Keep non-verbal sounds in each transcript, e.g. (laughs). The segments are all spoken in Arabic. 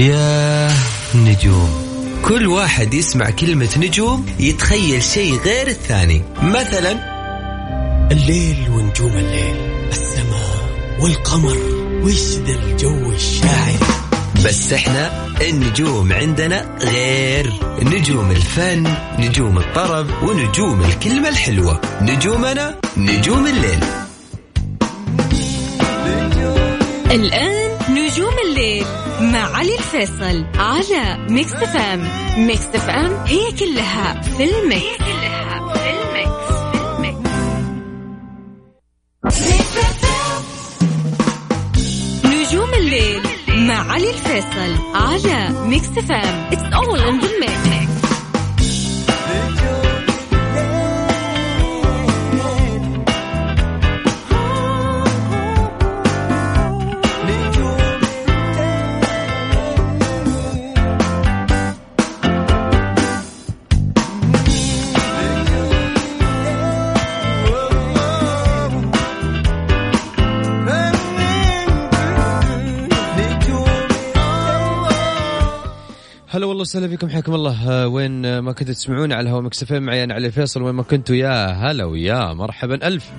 يا نجوم. كل واحد يسمع كلمة نجوم يتخيل شيء غير الثاني. مثلا الليل ونجوم الليل السماء والقمر وش ذا الجو الشاعر. بس إحنا النجوم عندنا غير. نجوم الفن نجوم الطرب ونجوم الكلمة الحلوة. نجومنا نجوم الليل. الآن نجوم الليل مع علي الفيصل على Mix FM Mix FM هي كلها في ال Mix, هي كلها. نجوم الليل مع علي الفيصل على Mix FM it's all in the mix وسهلا بكم حياكم الله. آه، وين آه، ما كنتوا تسمعون على هوا مكسفين معي أنا علي فيصل. وين ما كنتوا يا هلا ويا مرحبا. ألف.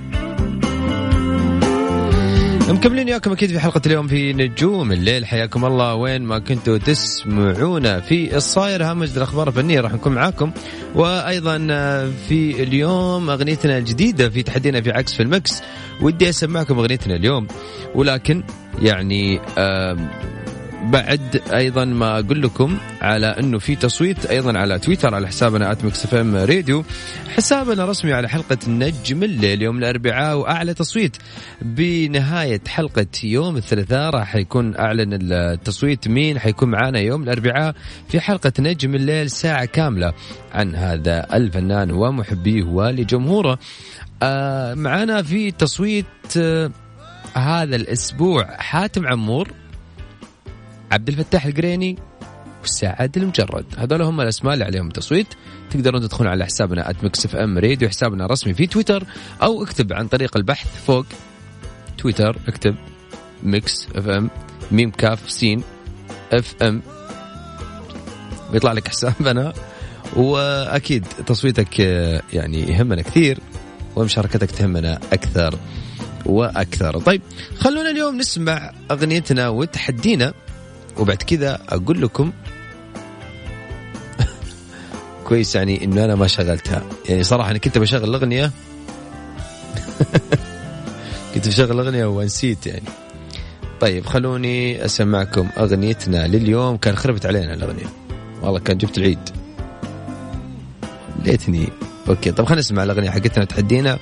مكملين وياكم أكيد في حلقة اليوم في نجوم الليل. حياكم الله. وين ما كنتوا تسمعونا في الصاير هامش الأخبار الفنية راح نكون معاكم. وأيضا آه، في اليوم أغنيتنا الجديدة في تحدينا في عكس في المكس. ودي أسمعكم أغنيتنا اليوم. ولكن يعني آم، بعد أيضا ما أقول لكم على أنه في تصويت أيضا على تويتر على حسابنا @Mix FM Radio حسابنا رسمي على حلقة نجم الليل يوم الأربعاء وأعلى تصويت. بنهاية حلقة يوم الثلاثاء راح يكون أعلن التصويت مين حيكون معانا يوم الأربعاء في حلقة نجم الليل ساعة كاملة عن هذا الفنان ومحبيه ولجمهوره آه معانا في تصويت آه هذا الأسبوع. حاتم عمور عبد الفتاح القريني وسعد المجرد. هذول هم الأسماء اللي عليهم تصويت. تقدرون تدخلون على حسابنا @Mix FM Radio حسابنا الرسمي في تويتر أو اكتب عن طريق البحث فوق تويتر اكتب Mix FM ميم كاف سين FM بيطلع لك حسابنا. وأكيد تصويتك آه، يعني يهمنا كثير ومشاركتك تهمنا أكثر وأكثر. طيب خلونا اليوم نسمع أغنيتنا وتحدينا وبعد كذا أقول لكم (laughs) كويس يعني إنه أنا ما شغلتها. يعني صراحة أنا كنت بشغل الاغنيه (laughs) كنت بشغل الاغنيه ونسيت يعني. طيب خلوني أسمعكم أغنيتنا لليوم. كان خربت علينا الأغنية. والله كان جبت العيد. ليتني. أوكي طب خلينا نسمع الأغنية حقتنا تحدينا.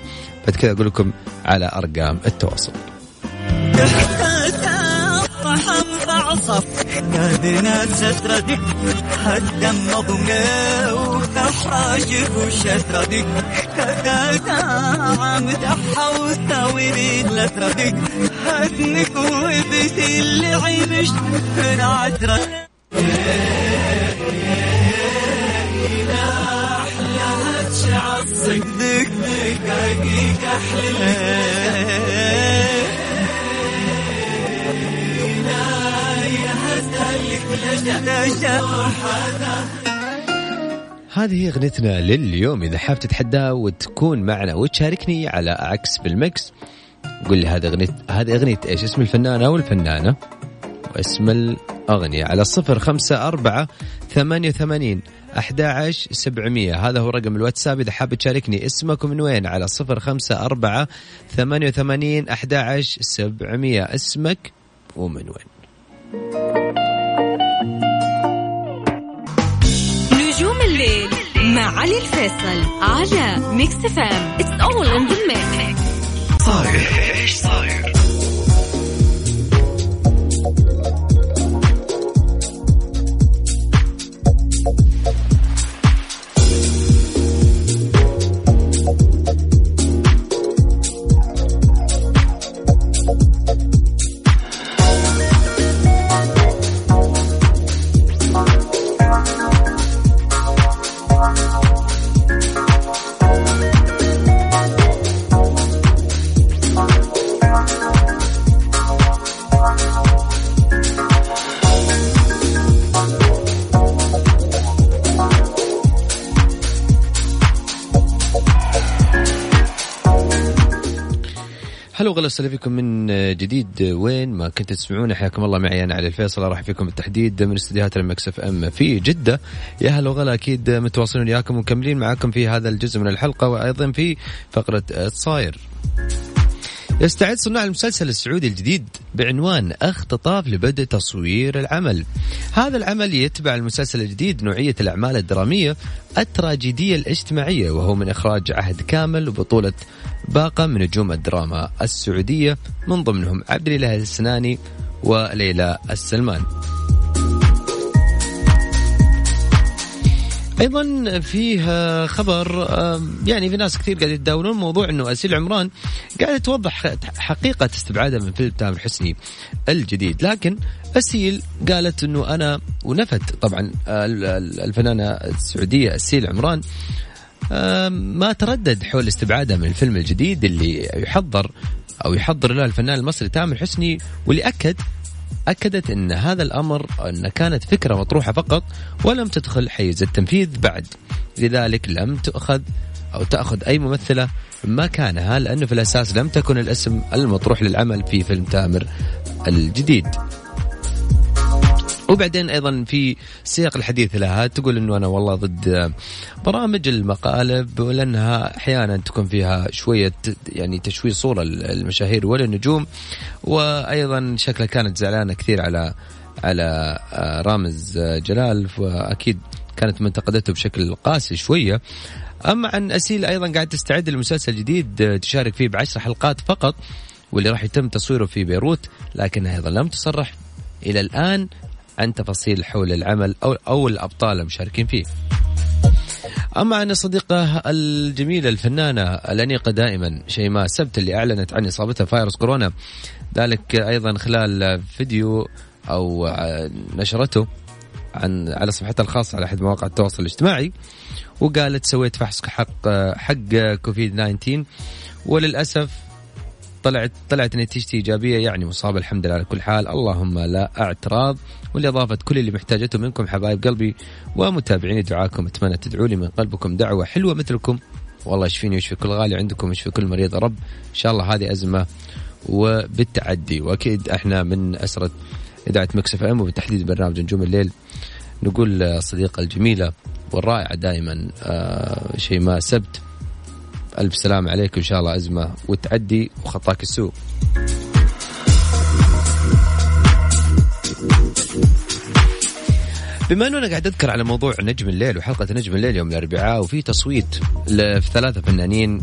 بعد كذا أقول لكم على أرقام التواصل. (laughs) نادينا ستردك هدم مضمي وتحاجب وشتردك كذا عم تحوت ويريد لتردك هدنك وبتي اللي عينش من عترك صدق دقيقة أحلى هذه أغنيتنا لليوم. إذا حاب تتحدى وتكون معنا وتشاركني على عكس بالمكس قول لي هذه اغنيه هذه أغنية إيش؟ اسم الفنان أو الفنانة؟ واسم الأغنية على صفر خمسة أربعة ثمانية وثمانين أحد عشر سبعمية. هذا هو رقم الواتساب. إذا حاب تشاركني اسمك من وين؟ على صفر خمسة أربعة ثمانية وثمانين أحد عشر سبعمية. اسمك ومن وين؟ علي الفيصل على Mix FM it's all in the mix هلا وغلا وسهلا فيكم من جديد. وين ما كنتوا تسمعونا حياكم الله معي أنا علي الفيصل راح فيكم بالتحديد من استديوهات المكس إف إم في جدة. يا هلا وغلا أكيد متواصلين وياكم ومكملين معاكم في هذا الجزء من الحلقة وأيضا في فقرة صاير يستعد صناع المسلسل السعودي الجديد بعنوان اختطاف لبدء تصوير العمل. هذا العمل يتبع المسلسل الجديد نوعية الأعمال الدرامية التراجيدية الاجتماعية وهو من إخراج عهد كامل وبطولة باقة من نجوم الدراما السعودية من ضمنهم عبد الإله السناني وليلى السلمان. أيضا فيه خبر يعني في ناس كثير قاعد يتداولون موضوع إنه أسيل عمران قاعدة توضح حقيقة استبعادها من فيلم تامر حسني الجديد. لكن أسيل قالت إنه أنا ونفت طبعا الفنانة السعودية أسيل عمران ما تردد حول استبعادها من الفيلم الجديد اللي يحضر أو يحضر له الفنان المصري تامر حسني واللي أكد أكدت أن هذا الأمر أن كانت فكرة مطروحة فقط ولم تدخل حيز التنفيذ بعد. لذلك لم تأخذ أو تأخذ أي ممثلة مكانها لأنه في الأساس لم تكن الاسم المطروح للعمل في فيلم تامر الجديد. وبعدين أيضا في سياق الحديث لها تقول إنه أنا والله ضد برامج المقالب لانها أحيانا تكون فيها شوية يعني تشويه صورة المشاهير ولا النجوم وأيضا شكلها كانت زعلانة كثير على على رامز جلال وأكيد كانت منتقدته بشكل قاسي شوية. أما عن أسيل أيضا قاعد تستعد لمسلسل جديد تشارك فيه بعشر حلقات فقط واللي راح يتم تصويره في بيروت لكنها أيضا لم تصرح. إلى الآن عن تفاصيل حول العمل أو, أو الأبطال المشاركين فيه. أما عن الصديقة الجميلة الفنانة الأنيقة دائما شيماء سبت اللي أعلنت عن إصابتها فيروس كورونا. ذلك أيضا خلال فيديو أو نشرته عن على صفحتها الخاصة على أحد مواقع التواصل الاجتماعي. وقالت سويت فحص حق حق كوفيد 19 وللأسف طلعت طلعت نتيجتي إيجابية يعني مصاب الحمد لله على كل حال. اللهم لا اعتراض والإضافة كل اللي محتاجته منكم حبايب قلبي ومتابعيني دعاكم. أتمنى تدعوا لي من قلبكم دعوة حلوة مثلكم. والله يشفيني ويشفي كل غالي عندكم ويشفي كل مريض. رب إن شاء الله هذه أزمة وبالتعدي. وأكيد إحنا من أسرة إذاعة مكسف إم وبالتحديد برنامج نجوم الليل. نقول الصديقه الجميلة والرائعة دائما آه شيماء سبت. ألف سلام عليك إن شاء الله أزمة وتعدي وخطاك السوء بما انه أنا قاعد اذكر على موضوع نجم الليل وحلقة نجم الليل يوم الأربعاء وفي تصويت في ثلاثة فنانين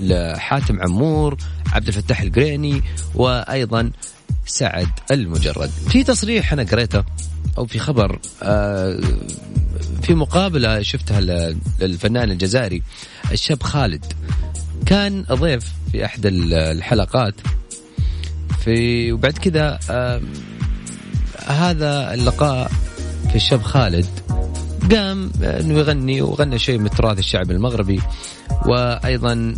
لحاتم عمور عبد الفتاح القريني وأيضا سعد المجرد. في تصريح أنا قريته أو في خبر في مقابلة شفتها للفنان الجزائري الشاب خالد. كان ضيف في احدى الحلقات. في وبعد كذا هذا اللقاء في الشاب خالد قام إنه يغني وغنى شيء من التراث الشعبي المغربي. وأيضا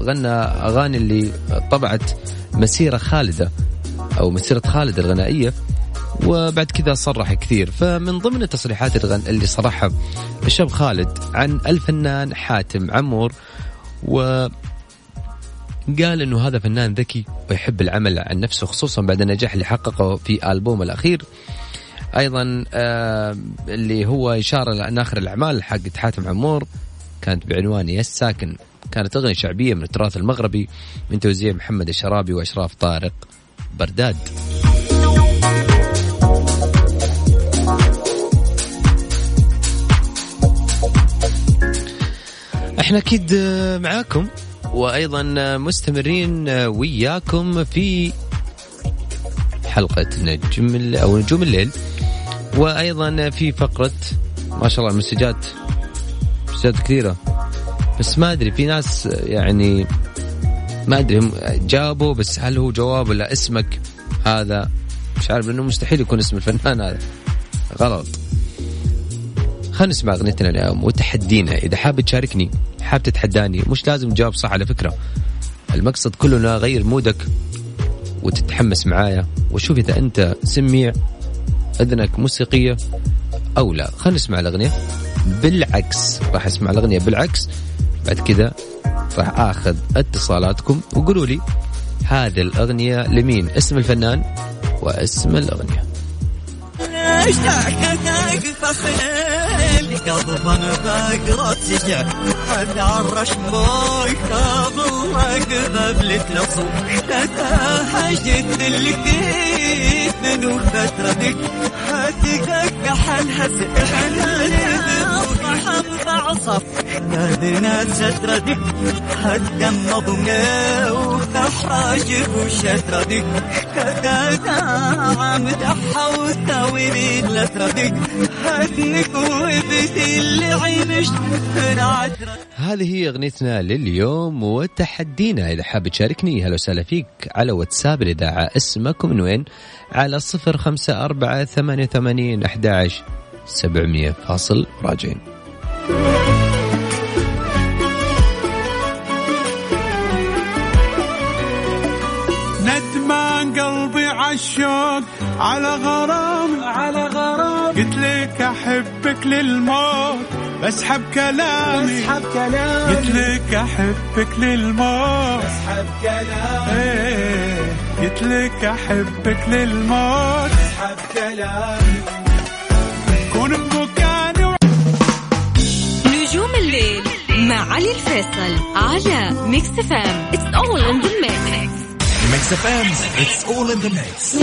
غنى أغاني اللي طبعت مسيرة خالده. أو مسيرة خالد الغنائية وبعد كذا صرح كثير. فمن ضمن التصريحات اللي صرحها الشاب خالد عن الفنان حاتم عمور و قال إنه هذا فنان ذكي ويحب العمل عن نفسه خصوصا بعد النجاح اللي حققه في البوم الأخير. أيضا آه اللي هو إشارة لأن آخر الأعمال حقت حاتم عمور كانت بعنوان يا الساكن كانت أغنية شعبية من التراث المغربي من توزيع محمد الشرابي وأشراف طارق. برداد. إحنا أكيد معاكم. وأيضا مستمرين وياكم في حلقة نجم أو نجوم الليل. وأيضا في فقرة ما شاء الله المسجات مسجات كثيرة. بس ما أدري في ناس يعني ما أدري جابوا بس هل هو جواب ولا اسمك؟ هذا مش عارف لأنه مستحيل يكون اسم الفنان هذا. غلط. خلينا نسمع أغنيتنا اليوم وتحدينا. إذا حاب تشاركني حاب تتحداني مش لازم تجاوب صح على فكرة. المقصد كله اغير مودك وتتحمس معايا. وشوف إذا أنت سميع أذنك موسيقية أو لا. خلينا نسمع الأغنية بالعكس. راح أسمع الأغنية بالعكس. بعد كذا راح اخذ اتصالاتكم وقولوا لي هذه الأغنية لمين؟ اسم الفنان واسم الأغنية. عصف. نادنا سترة ديك هدم مضمنا وحاجب وشترة ديك كتاتا عم تحوت وين لا تردك هاتنك وبدي اللي عينش هذه هي أغنيتنا لليوم وتحدينا. إذا حاب تشاركني هلا وسهلا فيك على واتساب الاذاعه اسمك من وين؟ على صفر خمسة أربعة ثمانية ثمانين أحد سبعمية فاصل راجعين. قلبي عالشوق على غرام. على غرام. قلت لك أحبك للموت بسحب كلامي. بسحب كلامي. قلت لك أحبك للموت. بسحب كلامي. إيه قلت لك أحبك للموت. بسحب كلامي. كون بمكاني نجوم الليل مع علي الفيصل على Mix FM it's all in the mix Mix FM it's all in the mix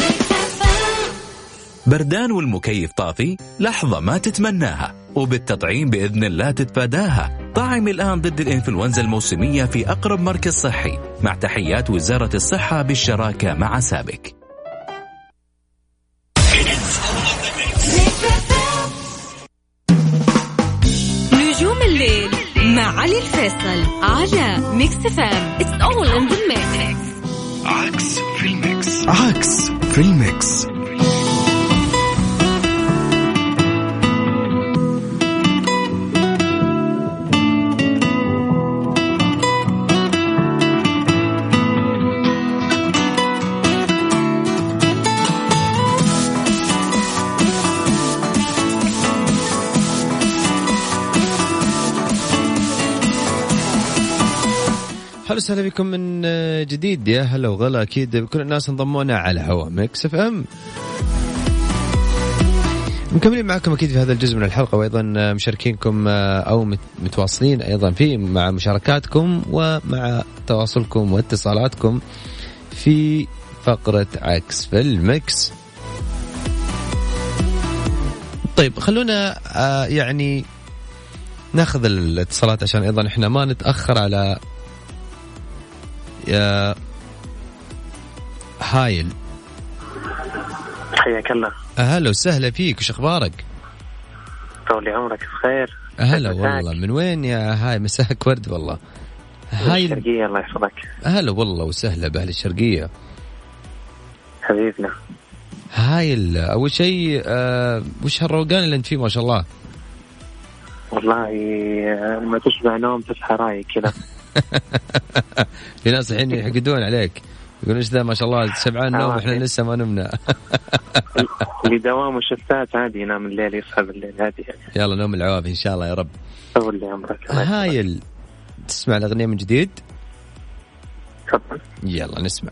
بردان والمكيف طافي لحظة ما تتمناها وبالتطعيم بإذن الله تتفاداها. طعم الآن ضد الإنفلونزا الموسمية في أقرب مركز صحي مع تحيات وزارة الصحة بالشراكة مع سابك. نجوم الليل مع علي الفيصل على Mix FM it's all in the mix عكس في ال Mix. عكس في ال Mix. هلا وسهلا بكم من جديد. يا هلا وغلا. أكيد بكل الناس انضمونا على هوا Mix FM. مكملين معكم أكيد في هذا الجزء من الحلقة وأيضا مشاركينكم أو مت- متواصلين أيضا فيه مع مشاركاتكم ومع تواصلكم واتصالاتكم في فقرة عكس في ال Mix. طيب خلونا آه، يعني ناخذ الاتصالات عشان أيضا إحنا ما نتأخر على يا هايل. حياك الله. هلا وسهلا فيك وش أخبارك؟ طول عمرك بخير. هلا مساك. والله. من وين يا هاي؟ مساك ورد والله. هايل. الشرقية الله يحفظك. هلا والله وسهلا بأهل الشرقية. حبيبنا. هايل. أول شيء آه وش هالروقان اللي أنت فيه ما شاء الله؟ والله آه، ما تشبع نوم تصحى رايق كذا. (laughs) في ناس الحين يحقدون عليك. يقولون إيش ذا؟ ما شاء الله شبعان نوم آه، إحنا أوكي. لسه ما نمنا. اللي دوام الشفتات عادي ينام الليل يصحى بالليل عادي يعني. يلا نوم العوافي إن شاء الله يا رب. طول لي عمرك. هايل تسمع الأغنية من جديد؟ تفضل. يلا نسمع.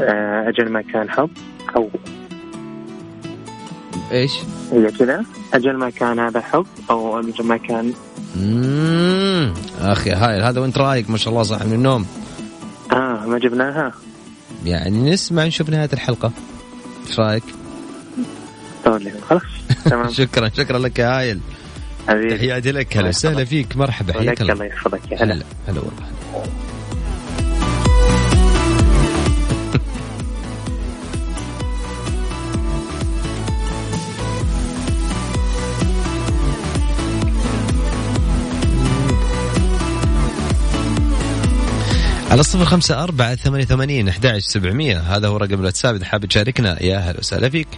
آه، أجل ما كان حب أو إيش؟ هي كذا. أجل ما كان هذا حب أو أجل ما كان امم أخي هايل هذا وأنت رايق ما شاء الله صح من النوم. آه ما جبناها. يعني نسمع نشوف نهاية الحلقة. إيش رايك؟ لي خلاص تمام. (laughs) شكرا شكرا لك يا هايل تحياتي لك هلا وسهلا فيك مرحبا حياك الله. الله يحفظك يا هلا هلا والله. على الصفر خمسة أربعة ثمانية ثمانين أحد سبعمية. هذا هو رقم الواتساب. إذا حاب تشاركنا يا أهلا وسهلا فيك.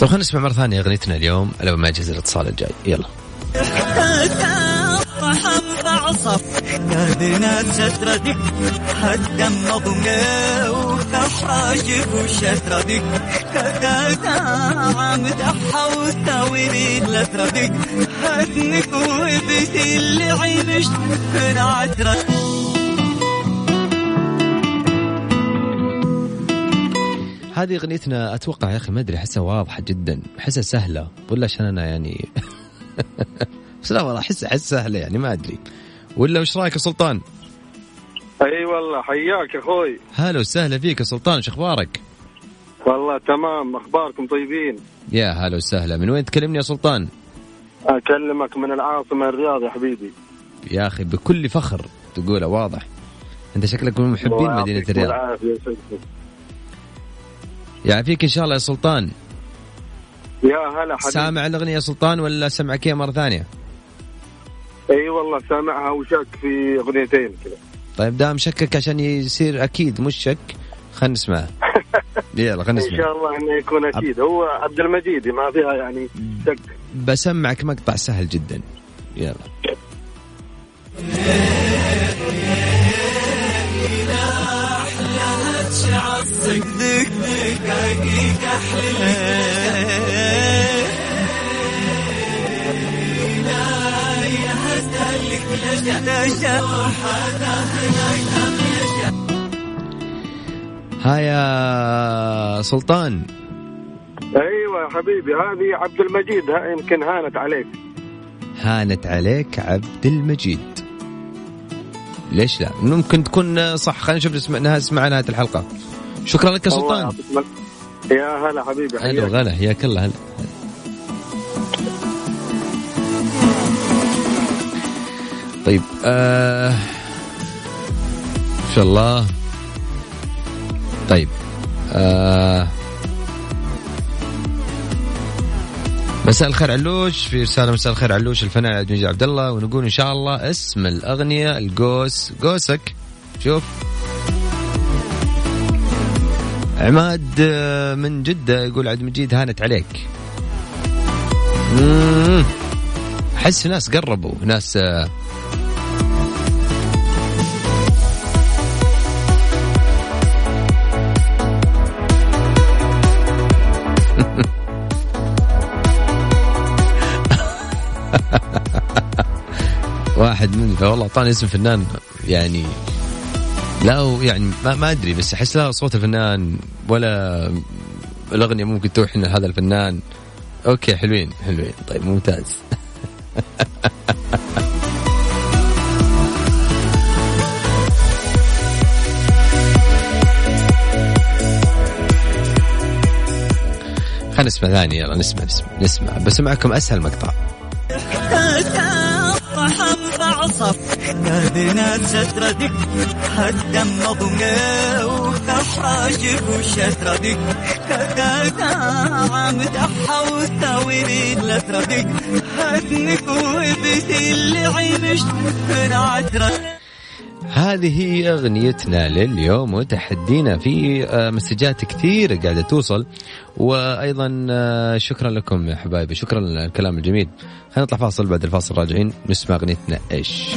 طيب خلينا نسمع مرة ثانية أغنيتنا اليوم. لو ما يجهز الاتصال الجاي. يلا. (laughs) فعصف نادينا ستردك حتى النظمة وكحاجب وشتردك كتاتا عم تحوت ويريد لتردك هدنك وبتي اللي عينش من عترك هذه أغنيتنا أتوقع يا أخي ما أدري أحسها واضحة جدا. أحسها سهلة ولا عشان أنا يعني (laughs) بس لا والله احس أحس سهلة يعني ما أدري. ولا وش رأيك يا سلطان؟ أي والله حياك أخوي هلا وسهلا فيك يا سلطان شو أخبارك؟ والله تمام أخباركم طيبين يا هلا وسهلا من وين تكلمني يا سلطان؟ أكلمك من العاصمة الرياض يا حبيبي يا أخي بكل فخر تقولها واضح أنت شكلك من محبين مدينة الرياض. يعافيك إن شاء الله يا سلطان يا هلا حبيبي سامع الأغنية يا سلطان ولا سمعك إياها مرة ثانية؟ إي والله سامعها وشك في أغنيتين كذا. طيب دام شكك عشان يصير أكيد مش شك خلينا نسمعها. (laughs) يلا خلينا إن نسمع شاء الله إنه يكون أكيد. هو عبد المجيد ما فيها يعني شك. بسمعك مقطع سهل جدا. يلا. صدق دقايق ها يا سلطان. أيوه يا حبيبي هذه عبد المجيد ها يمكن هانت عليك. هانت عليك عبد المجيد. ليش لا؟ ممكن تكون صح خلينا نشوف نسمع نسمع نهاية الحلقة. شكرا لك يا سلطان. يا هلا حبيبي هلا وغلا حياك الله هلا. طيب آه إن شاء الله. طيب آه مساء الخير علوش في رسالة مساء الخير علوش الفنان عبد عبد الله ونقول إن شاء الله اسم الأغنية القوس قوسك. شوف. عماد آه، من جدة يقول عبد المجيد هانت عليك. مم. أحس ناس قربوا ناس آه، (laughs) واحد من والله أعطاني اسم فنان يعني لا يعني ما, ما أدري بس أحس لا صوت الفنان ولا الأغنية ممكن توحي هذا الفنان. أوكي حلوين حلوين. طيب ممتاز. (laughs) خلينا نسمع ثاني يلا نسمع نسمع نسمع. بس معكم أسهل مقطع. نادينا ستردك حتى النظمة وكحاجب وشتردك كتاتا عم تحوت ويريد لتردك هدنك وبتي اللي عينش من عترك هذه هي أغنيتنا لليوم وتحدينا في آه، مسجات كثير قاعدة توصل. وأيضا آه، شكرا لكم يا حبايبي. شكرا للكلام الجميل. خلينا نطلع فاصل بعد الفاصل راجعين نسمع أغنيتنا إيش.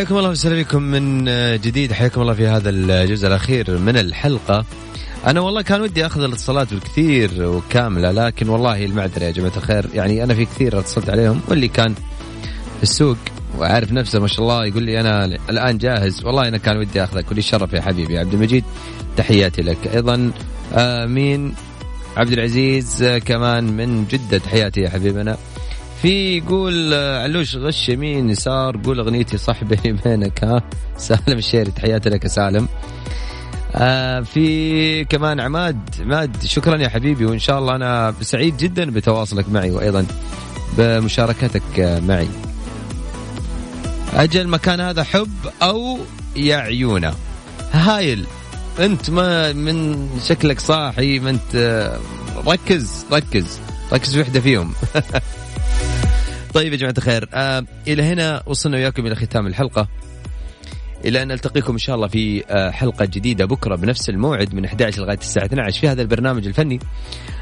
حياكم الله وسهلا بكم من جديد. حياكم الله في هذا الجزء الأخير من الحلقة. أنا والله كان ودي أخذ الاتصالات بالكثير وكاملة لكن والله المعذرة يا جماعة الخير. يعني أنا في كثير اتصلت عليهم واللي كان في السوق وعارف نفسه ما شاء الله يقول لي أنا الآن جاهز. والله أنا كان ودي اخذك ولي الشرف يا حبيبي. عبد المجيد تحياتي لك. أيضا آه مين عبد العزيز آه كمان من جدة. تحياتي يا حبيبنا. في يقول علوش غش يمين يسار قول أغنيتي صح بيني وبينك (laughs) ها؟ سالم الشيري تحياتي لك يا سالم. آه في كمان عماد عماد شكرا يا حبيبي وإن شاء الله أنا سعيد جدا بتواصلك معي وأيضا بمشاركتك معي. أجل مكان هذا حب أو يا عيونه هايل أنت ما من شكلك صاحي ما أنت آه، ركز ركز ركز في وحدة فيهم. (laughs) طيب يا جماعة الخير آه إلى هنا وصلنا وياكم إلى ختام الحلقة. إلى أن نلتقيكم إن شاء الله في آه، حلقة جديدة بكرة بنفس الموعد من 11 لغاية الساعة 12 في هذا البرنامج الفني.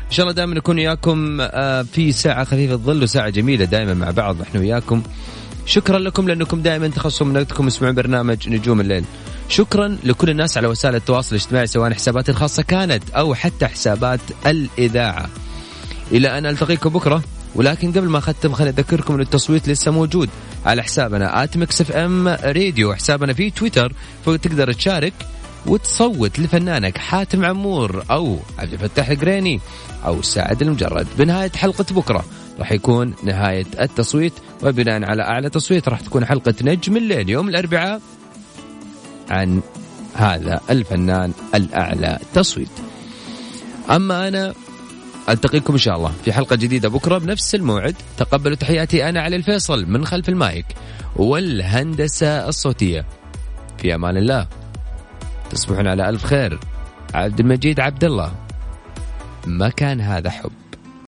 إن شاء الله دائما نكون وياكم آه، في ساعة خفيفة الظل وساعة جميلة دائما مع بعض نحن وياكم. شكرا لكم لأنكم دائما تخصصوا من وقتكم تسمعون برنامج نجوم الليل. شكرا لكل الناس على وسائل التواصل الاجتماعي سواء حسابات الخاصة كانت أو حتى حسابات الإذاعة. إلى أن ألتقيكم بكرة. ولكن قبل ما أختم خليني أذكركم إن التصويت لسه موجود على حسابنا Mix FM Radio حسابنا في تويتر فتقدر تشارك وتصوت لفنانك حاتم عمور أو عبد الفتاح القريني أو سعد المجرد. بنهاية حلقة بكرة راح يكون نهاية التصويت وبناء على أعلى تصويت راح تكون حلقة نجم الليل يوم الأربعاء عن هذا الفنان الأعلى تصويت. أما أنا ألتقيكم إن شاء الله في حلقة جديدة بكرة بنفس الموعد. تقبلوا تحياتي أنا علي الفيصل من خلف المايك والهندسة الصوتية. في أمان الله. تصبحون على ألف خير. عبد المجيد عبد الله. ما كان هذا حب.